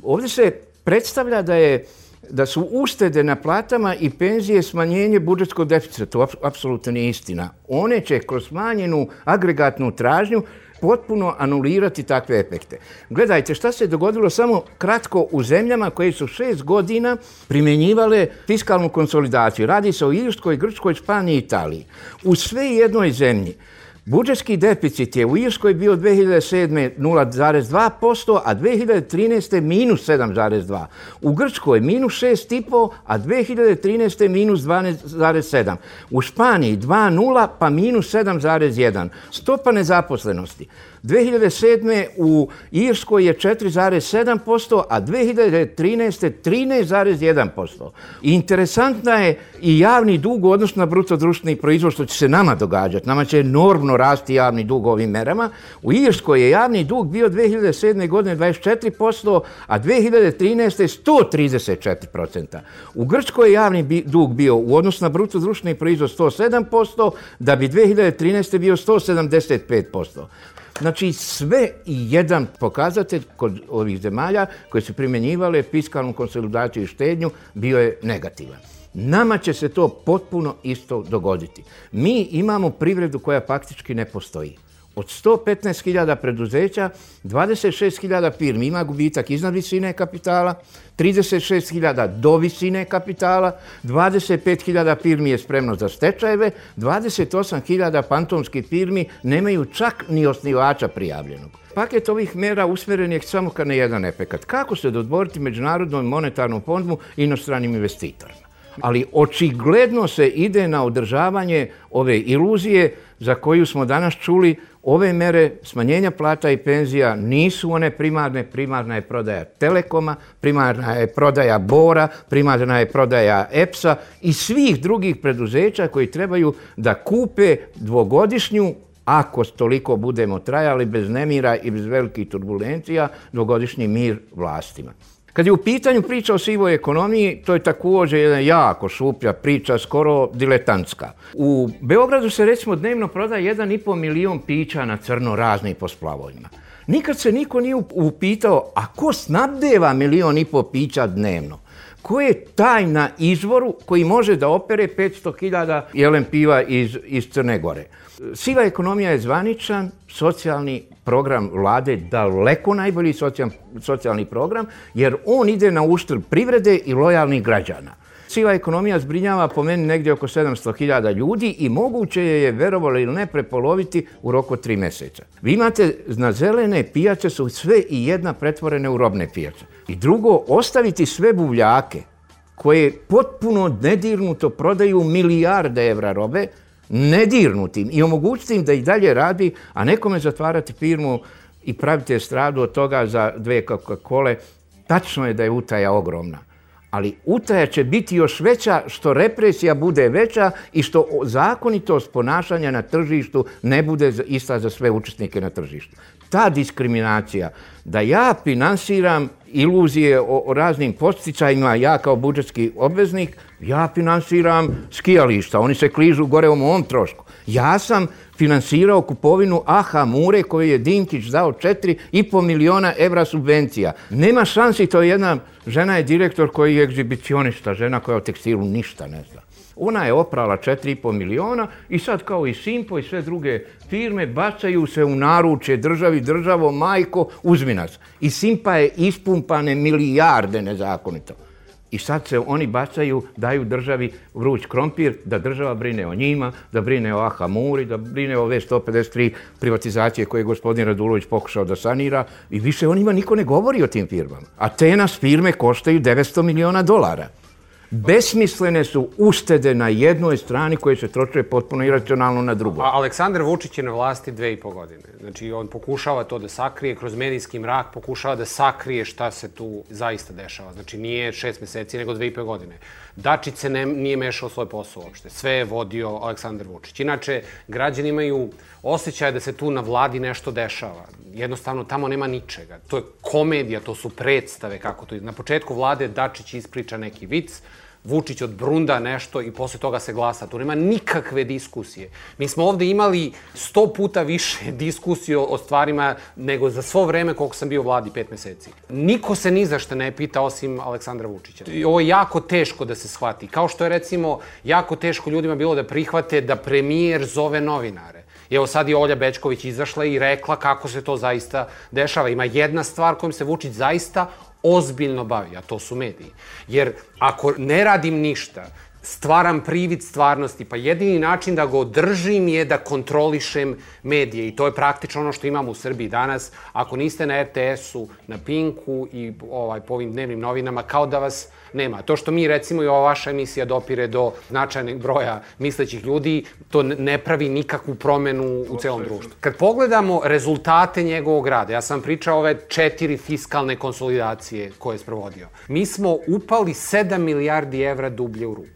Ovdje se predstavlja da je da su uštede na platama i penzije smanjenje budžetskog deficita. To apsolutno nije istina. One će kroz smanjenu agregatnu tražnju potpuno anulirati takve efekte. Gledajte šta se dogodilo samo kratko u zemljama koje su šest godina primjenjivale fiskalnu konsolidaciju. Radi se o Irskoj, Grčkoj, Španiji i Italiji. U sve jednoj zemlji Budžetski deficit je u Irskoj bio 2007. 0,2%, a 2013. minus 7,2%. U Grčkoj minus 6,5%, a 2013. minus 12,7%. U Španiji 2,0% pa minus 7,1%. Stopa nezaposlenosti 2007. u Irskoj je 4,7%, a 2013. 13,1%. Interesantna je i javni dug u odnosu na bruto društveni proizvod, što će se nama događati. Nama će enormno rasti javni dug ovim merama. U Irskoj je javni dug bio 2007. godine 24%, a 2013. 134%. U Grčkoj je javni dug bio u odnosu na bruto društveni proizvod 107%, da bi 2013. bio 175%. Znači sve i jedan pokazatelj kod ovih zemalja koje su primjenjivale fiskalnu konsolidaciju i štednju bio je negativan. Nama će se to potpuno isto dogoditi. Mi imamo privredu koja faktički ne postoji. Od 115.000 preduzeća, 26.000 firmi ima gubitak iznad visine kapitala, 36.000 do visine kapitala, 25.000 firmi je spremno za stečajeve, 28.000 fantomskih firmi nemaju čak ni osnivača prijavljenog. Paket ovih mera usmjeren je samo ka na jedan efekat. Kako se dodvoriti Međunarodnom monetarnom fondu i inostranim investitorima? Ali očigledno se ide na održavanje ove iluzije za koju smo danas čuli ove mere smanjenja plata i penzija nisu one primarne. Primarna je prodaja Telekoma, primarna je prodaja Bora, primarna je prodaja EPS-a i svih drugih preduzeća koji trebaju da kupe dvogodišnju ako toliko budemo trajali bez nemira i bez velikih turbulencija, dvogodišnji mir vlastima. Kad je u pitanju priča o sivoj ekonomiji, to je također jedna jako šuplja priča, skoro diletantska. U Beogradu se recimo dnevno prodaje 1,5 milion pića na crno razni po splavovima. Nikad se niko nije upitao, a ko snabdeva milion i po pića dnevno? Ko je taj na izvoru koji može da opere 500.000 jelen piva iz, iz Crne Gore? Siva ekonomija je zvaničan socijalni program vlade, daleko najbolji socijalni program, jer on ide na uštrb privrede i lojalnih građana. Siva ekonomija zbrinjava po meni negdje oko 700.000 ljudi i moguće je je verovalo ili ne prepoloviti u roku tri mjeseca. Vi imate na zelene pijace su sve i jedna pretvorene u robne pijace. I drugo, ostaviti sve buvljake koje potpuno nedirnuto prodaju milijarde evra robe, nedirnutim i omogućiti im da i dalje radi, a nekome zatvarati firmu i praviti estradu od toga za dve Coca-Cola, tačno je da je utaja ogromna. Ali utaja će biti još veća što represija bude veća i što zakonitost ponašanja na tržištu ne bude ista za sve učesnike na tržištu. Ta diskriminacija da ja finansiram iluzije o, o raznim posticajima, ja kao budžetski obveznik, ja finansiram skijališta, oni se kližu gore u mom trošku. Ja sam finansirao kupovinu Aha Mure koju je Dinkić dao 4,5 miliona evra subvencija. Nema šansi, to je jedna žena je direktor koji je egzibicionista, žena koja o tekstilu ništa ne zna. Ona je oprala 4,5 miliona i sad kao i Simpo i sve druge firme bacaju se u naručje državi, državo, majko, uzmi nas. I Simpa je ispumpane milijarde nezakonito. I sad se oni bacaju, daju državi vruć krompir da država brine o njima, da brine o Ahamuri, da brine o V153 privatizacije koje je gospodin Radulović pokušao da sanira i više o njima niko ne govori o tim firmama. A te nas firme koštaju 900 miliona dolara. Besmislene su ustede na jednoj strani koje se troče potpuno iracionalno na drugoj. A Aleksandar Vučić je na vlasti dve i po godine. Znači, on pokušava to da sakrije, kroz medijski mrak pokušava da sakrije šta se tu zaista dešava. Znači, nije šest meseci, nego dve i po godine. Dačić se ne, nije mešao svoj posao uopšte. Sve je vodio Aleksandar Vučić. Inače, građani imaju osjećaj da se tu na vladi nešto dešava. Jednostavno, tamo nema ničega. To je komedija, to su predstave, kako to je. Na početku vlade Dačić ispriča neki vic, Vučić od Brunda nešto i posle toga se glasa. Tu nema nikakve diskusije. Mi smo ovde imali sto puta više [laughs] diskusije o stvarima nego za svo vreme koliko sam bio u vladi, pet meseci. Niko se ni zašto ne pita osim Aleksandra Vučića. I ovo je jako teško da se shvati. Kao što je recimo jako teško ljudima bilo da prihvate da premijer zove novinare. I evo sad je Olja Bečković izašla i rekla kako se to zaista dešava. Ima jedna stvar kojom se Vučić zaista ozbiljno bavi, a to su mediji. Jer ako ne radim ništa, stvaram privid stvarnosti, pa jedini način da ga održim je da kontrolišem medije. I to je praktično ono što imamo u Srbiji danas. Ako niste na RTS-u, na Pinku i ovaj, po ovim dnevnim novinama, kao da vas nema. To što mi, recimo, i ova vaša emisija dopire do značajnog broja mislećih ljudi, to ne pravi nikakvu promenu u celom društvu. Kad pogledamo rezultate njegovog rada, ja sam pričao ove četiri fiskalne konsolidacije koje je sprovodio, mi smo upali 7 milijardi evra dublje u rupu.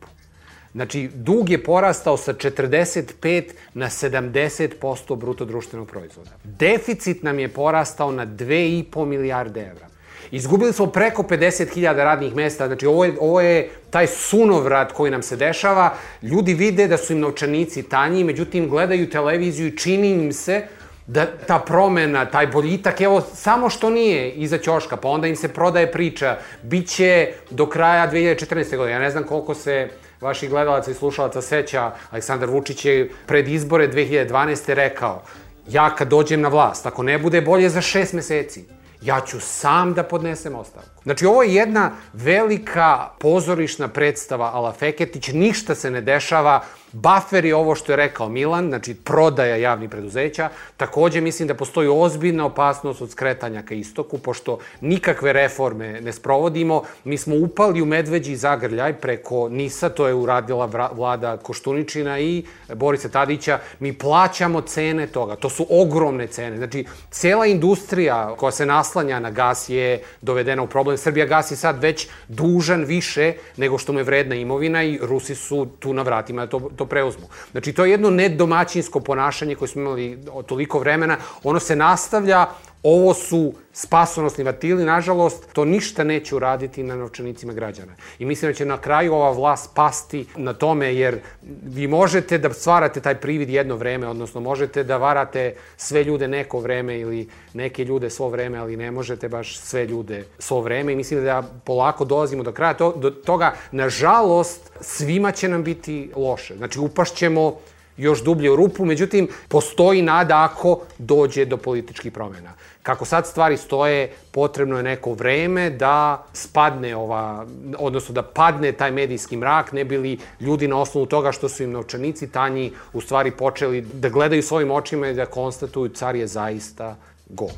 Znači, dug je porastao sa 45 na 70% bruto društvenog proizvoda. Deficit nam je porastao na 2,5 milijarde evra. Izgubili smo preko 50.000 radnih mesta, znači ovo je, ovo je taj sunovrat koji nam se dešava. Ljudi vide da su im novčanici tanji, međutim gledaju televiziju i čini im se da ta promena, taj boljitak, evo, samo što nije iza ćoška, pa onda im se prodaje priča, bit će do kraja 2014. godine, ja ne znam koliko se vaših gledalaca i slušalaca seća, Aleksandar Vučić je pred izbore 2012. rekao, ja kad dođem na vlast, ako ne bude bolje za šest meseci, ja ću sam da podnesem ostavku. Znači, ovo je jedna velika pozorišna predstava Ala Feketić, ništa se ne dešava, Buffer je ovo što je rekao Milan, znači prodaja javnih preduzeća. Takođe mislim da postoji ozbiljna opasnost od skretanja ka istoku, pošto nikakve reforme ne sprovodimo. Mi smo upali u medveđi zagrljaj preko NISA, to je uradila vlada Koštuničina i Borisa Tadića. Mi plaćamo cene toga, to su ogromne cene. Znači, cijela industrija koja se naslanja na gas je dovedena u problem. Srbija gas je sad već dužan više nego što mu je vredna imovina i Rusi su tu na vratima da to, to preuzmu. Znači, to je jedno nedomaćinsko ponašanje koje smo imali toliko vremena. Ono se nastavlja, ovo su spasonosni vatili, nažalost, to ništa neće uraditi na novčanicima građana. I mislim da će na kraju ova vlast pasti na tome, jer vi možete da stvarate taj privid jedno vreme, odnosno možete da varate sve ljude neko vreme ili neke ljude svo vreme, ali ne možete baš sve ljude svo vreme. I mislim da polako dolazimo do kraja to, do toga. Nažalost, svima će nam biti loše. Znači, upašćemo još dublje u rupu, međutim, postoji nada ako dođe do političkih promjena. Kako sad stvari stoje, potrebno je neko vreme da spadne ova, odnosno da padne taj medijski mrak, ne bili ljudi na osnovu toga što su im novčanici tanji u stvari počeli da gledaju svojim očima i da konstatuju car je zaista go.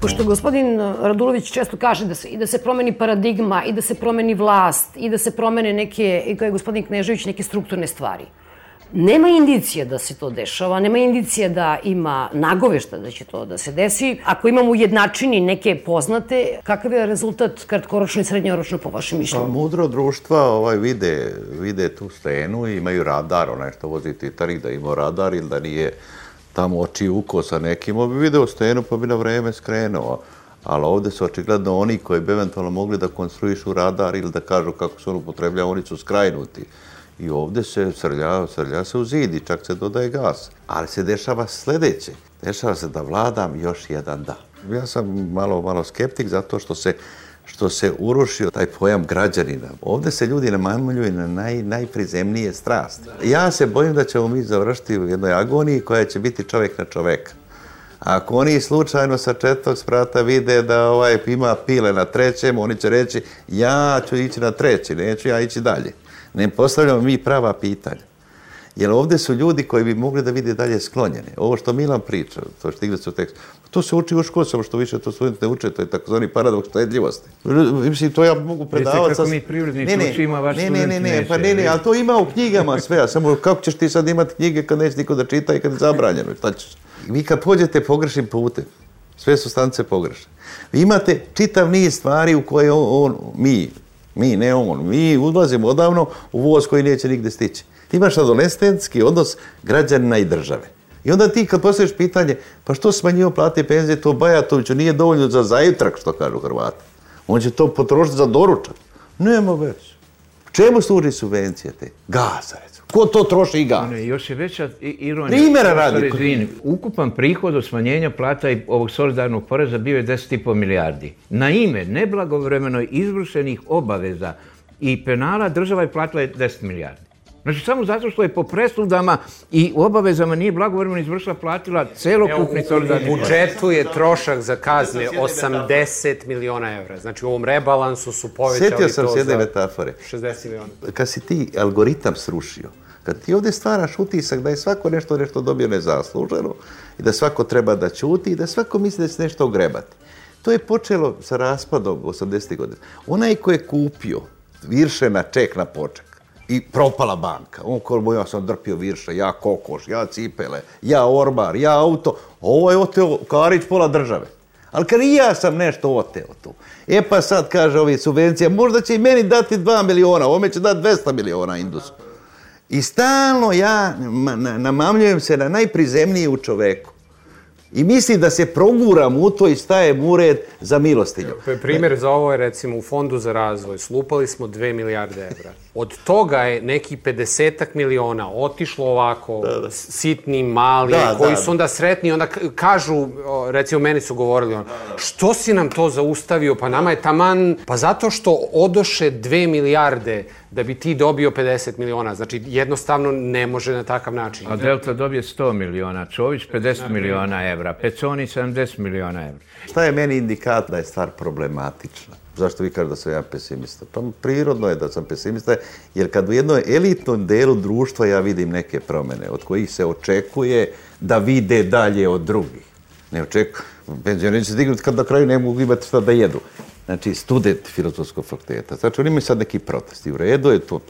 Pošto gospodin Radulović često kaže da se, i da se promeni paradigma, i da se promeni vlast, i da se promene neke, i kao je gospodin Knežević, neke strukturne stvari. Nema indicija da se to dešava, nema indicija da ima nagovešta da će to da se desi. Ako imamo ujednačini neke poznate, kakav je rezultat kratkoročno i srednjoročno po vašem mišljenju? Pa, mudro društva ovaj, vide, vide tu stenu i imaju radar, onaj što vozi Titanic, da ima radar ili da nije tamo oči uko sa nekim, on bi video stenu pa bi na vreme skrenuo. Ali ovdje su očigledno oni koji bi eventualno mogli da konstruišu radar ili da kažu kako se on upotreblja, oni su skrajnuti. I ovdje se srlja, srlja se u zidi, čak se dodaje gas. Ali se dešava sljedeće. Dešava se da vladam još jedan dan. Ja sam malo, malo skeptik zato što se što se urušio taj pojam građanina. Ovde se ljudi namamljuju na naj, najprizemnije strasti. Ja se bojim da ćemo mi završiti u jednoj agoniji koja će biti čovjek na čoveka. Ako oni slučajno sa četvrtog sprata vide da ovaj ima pile na trećem, oni će reći ja ću ići na treći, neću ja ići dalje. Ne postavljamo mi prava pitanja. Jer ovde su ljudi koji bi mogli da vide dalje sklonjene. Ovo što Milan priča, to što igra su tekst, to se uči u školu, samo što više to studenti ne uče, to je takozvani paradoks štedljivosti. Mislim, to ja mogu predavati. Jeste kako mi prirodnici ne, učimo, vaš ne, ne, ne, ne, pa ne, ne, ali to ima u knjigama sve, a samo kako ćeš ti sad imati knjige kad neće niko da čita i kad je zabranjeno, šta ćeš? Vi kad pođete pogrešnim putem, sve su stanice pogrešne. Vi imate čitav niz stvari u koje on, on mi, mi, ne on, mi ulazimo odavno u voz koji neće nigde stići. Ti imaš adolescentski odnos građanina i države. I onda ti kad postaviš pitanje, pa što smanjivo plate penzije, to Bajatoviću nije dovoljno za zajutrak, što kažu Hrvati. On će to potrošiti za doručak. Nema već. Čemu služi subvencije te? Gaza, recimo. Ko to troši i gas? Ne, još je veća ironija. Primjera radi. Sorry, ukupan prihod od smanjenja plata i ovog solidarnog poreza bio je 10,5 milijardi. Na ime neblagovremeno izvršenih obaveza i penala država je platila 10 milijardi. Znači, samo zato što je po presudama i u obavezama nije blagovremeno izvršila, platila celokupni solidarni U budžetu je trošak za kazne 80 miliona evra. Znači, u ovom rebalansu su povećali Sjetio sam se jedne metafore. 60 miliona. Kad si ti algoritam srušio, kad ti ovdje stvaraš utisak da je svako nešto nešto dobio nezasluženo i da svako treba da ćuti i da svako misli da se nešto ogrebati. To je počelo sa raspadom 80. godina. Onaj ko je kupio virše na ček na poček, i propala banka. On kao, ja sam drpio virša, ja kokoš, ja cipele, ja orbar, ja auto. Ovo je oteo Karić pola države. Ali kad i ja sam nešto oteo tu. E pa sad kaže ovi subvencije, možda će i meni dati 2 miliona, ovome će dati 200 miliona Indus. I stalno ja namamljujem se na najprizemniji u čoveku. I misli da se proguram u to i stajem u red za milostinju. Primjer za ovo je recimo u Fondu za razvoj. Slupali smo 2 milijarde evra. Od toga je neki 50 miliona otišlo ovako da, da. sitni, mali, da, koji da. su onda sretni. Onda kažu, recimo meni su govorili, on, što si nam to zaustavio? Pa nama je taman, pa zato što odoše 2 milijarde da bi ti dobio 50 miliona. Znači, jednostavno ne može na takav način. A Delta dobije 100 miliona, Čović 50 miliona evra, Peconi 70 miliona evra. Šta je meni indikat da je stvar problematična? Zašto vi kažete da sam ja pesimista? Pa prirodno je da sam pesimista, jer kad u jednom elitnom delu društva ja vidim neke promene od kojih se očekuje da vide dalje od drugih. Ne očekuju. Penzioneri će dignuti kad na kraju ne mogu imati šta da jedu znači student filozofskog fakulteta. Znači, oni imaju sad neki protesti. U redu je to.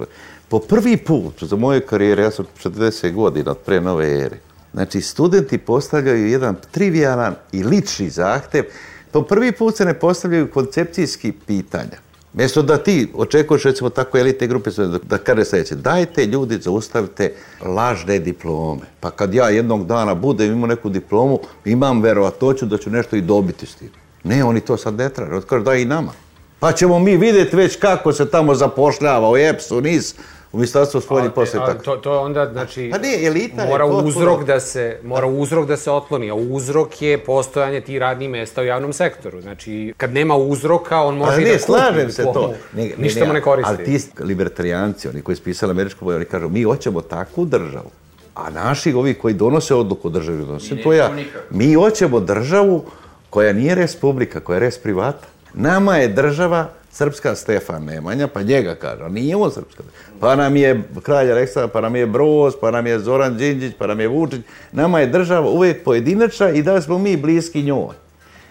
Po prvi put za moje karijere, ja sam 40 godina pre nove ere, znači, studenti postavljaju jedan trivialan i lični zahtev. Po prvi put se ne postavljaju koncepcijski pitanja. Mjesto da ti očekuješ, recimo, tako elite grupe, da, da kaže sljedeće, dajte ljudi, zaustavite lažne diplome. Pa kad ja jednog dana budem imao neku diplomu, imam verovatoću da ću nešto i dobiti s tim. Ne, oni to sad ne traže, otkažu daj i nama. Pa ćemo mi vidjeti već kako se tamo zapošljava u EPS-u, NIS, u ministarstvu spoljnih posle tako. To, to onda, znači, pa ne, elita mora je uzrok da se, mora uzrok da se otkloni, a uzrok je postojanje tih radnih mesta u javnom sektoru. Znači, kad nema uzroka, on može pa, ne, da slažem se to. Ne, Ništa mu ne koristi. Ali ti libertarijanci, oni koji spisali američku boju, oni kažu, mi hoćemo takvu državu. A naši, ovi koji donose odluku o državi, donose to ja, mi hoćemo državu koja nije republika, koja je res privata. Nama je država srpska Stefan Nemanja, pa njega kaže, a nije on srpska. Pa nam je kralj Aleksandar, pa nam je Broz, pa nam je Zoran Đinđić, pa nam je Vučić. Nama je država uvijek pojedinačna i da smo mi bliski njoj.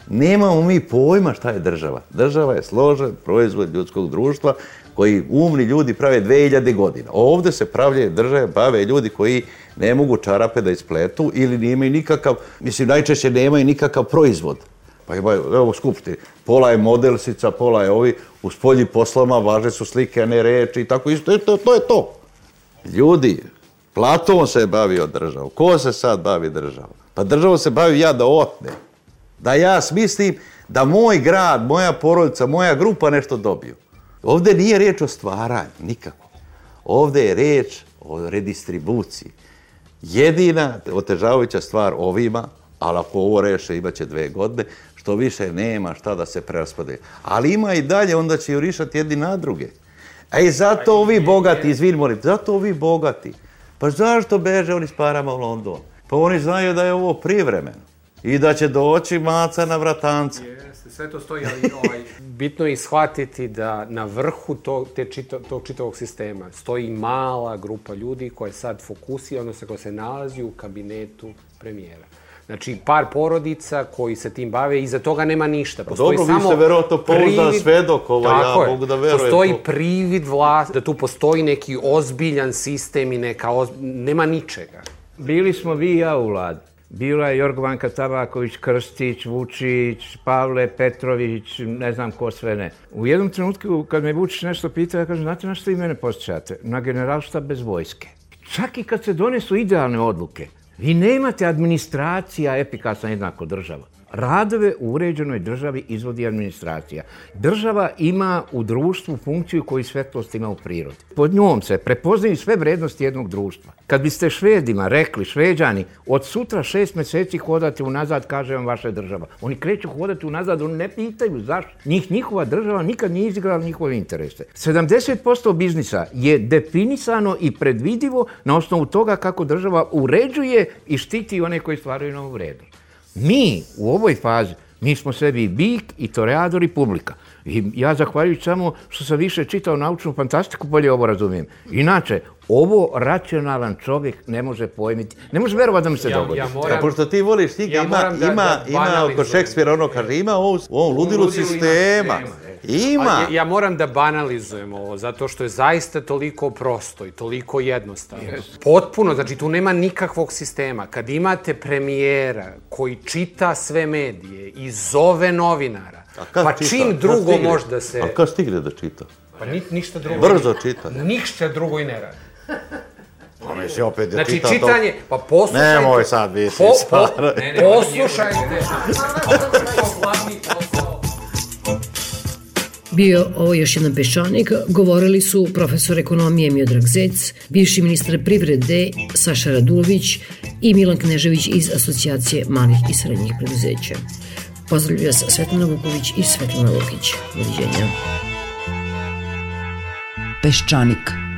Nemamo mi pojma šta je država. Država je složen proizvod ljudskog društva koji umni ljudi prave 2000 godina. Ovde se pravlje države, bave ljudi koji ne mogu čarape da ispletu ili nemaju nikakav, mislim, najčešće nemaju nikakav proizvod. Pa imaju, evo, skupšti, pola je modelsica, pola je ovi, u spolji poslama važe su slike, a ne reči i tako isto, to, to je to. Ljudi, Platon se je bavio državom. Ko se sad bavi državom? Pa državom se bavi ja da otne. Da ja smislim da moj grad, moja porodica, moja grupa nešto dobiju. Ovde nije riječ o stvaranju, nikako. Ovde je riječ o redistribuciji. Jedina otežavajuća stvar ovima, ali ako ovo reše imaće dve godine, što više nema šta da se preraspade. Ali ima i dalje, onda će ju rišati jedni na druge. A i zato ovi bogati, izvin molim, zato ovi bogati. Pa zašto beže oni s parama u London? Pa oni znaju da je ovo privremeno. I da će doći maca na vratanca. Jeste, sve to stoji, ali ovaj, bitno je shvatiti da na vrhu to, te čito, tog čitavog sistema stoji mala grupa ljudi koja sad fokusira, odnosno koja se nalazi u kabinetu premijera. Znači, par porodica koji se tim bave i za toga nema ništa. Postoji Dobro, samo vi ste verovatno pouzdan svedok, ovaj, ja mogu da verujem. Postoji privid vlast, da tu postoji neki ozbiljan sistem i neka oz... nema ničega. Bili smo vi i ja u vladi. Bila je Jorgovanka Tabaković, Krstić, Vučić, Pavle Petrović, ne znam ko sve ne. U jednom trenutku kad me Vučić nešto pita, ja kažem, znate na što i mene posjećate? Na generalštab bez vojske. Čak i kad se donesu idealne odluke, vi nemate administracija efikasna jednako država. Radove u uređenoj državi izvodi administracija. Država ima u društvu funkciju koju svetlost ima u prirodi. Pod njom se prepoznaju sve vrednosti jednog društva. Kad biste švedima rekli, šveđani, od sutra šest meseci hodate unazad, kaže vam vaša država. Oni kreću hodati unazad, oni ne pitaju zašto. Njih njihova država nikad nije izigrala njihove interese. 70% biznisa je definisano i predvidivo na osnovu toga kako država uređuje i štiti one koji stvaraju novu vrednost. Mi u ovoj fazi, mi smo sebi bik i toreador i publika. I ja zahvaljujući samo što sam više čitao naučnu fantastiku, bolje ovo razumijem. Inače, ovo racionalan čovjek ne može pojmiti, ne može verovati da mi se ja, dogodi. Ja moram, ja, pošto ti voliš, ti ja ima, da, ima, da ima oko Šekspira ono kaže, ima u ovom ludilu, ludilu sistema. sistema. Ima. Ja, ja moram da banalizujem ovo, zato što je zaista toliko prosto i toliko jednostavno. Yes. Potpuno, znači tu nema nikakvog sistema. Kad imate premijera koji čita sve medije i zove novinara, pa čita? čim drugo može da se... A kad stigne da čita? Pa ni, ništa drugo. Brzo čita. Ništa drugo i ne radi. [laughs] Pa mislim, opet je Znači, čitao to. čitanje, pa poslušajte. Nemoj sad biti Po, po, stvar. ne, ne, poslušajte. Bio ovo još jedan peščanik, govorili su profesor ekonomije Miodrag Zec, bivši ministar privrede Saša Radulović i Milan Knežević iz Asocijacije malih i srednjih preduzeća. Pozdravlju vas Svetlana Vuković i Svetlana Lukić. Doviđenja. Peščanik.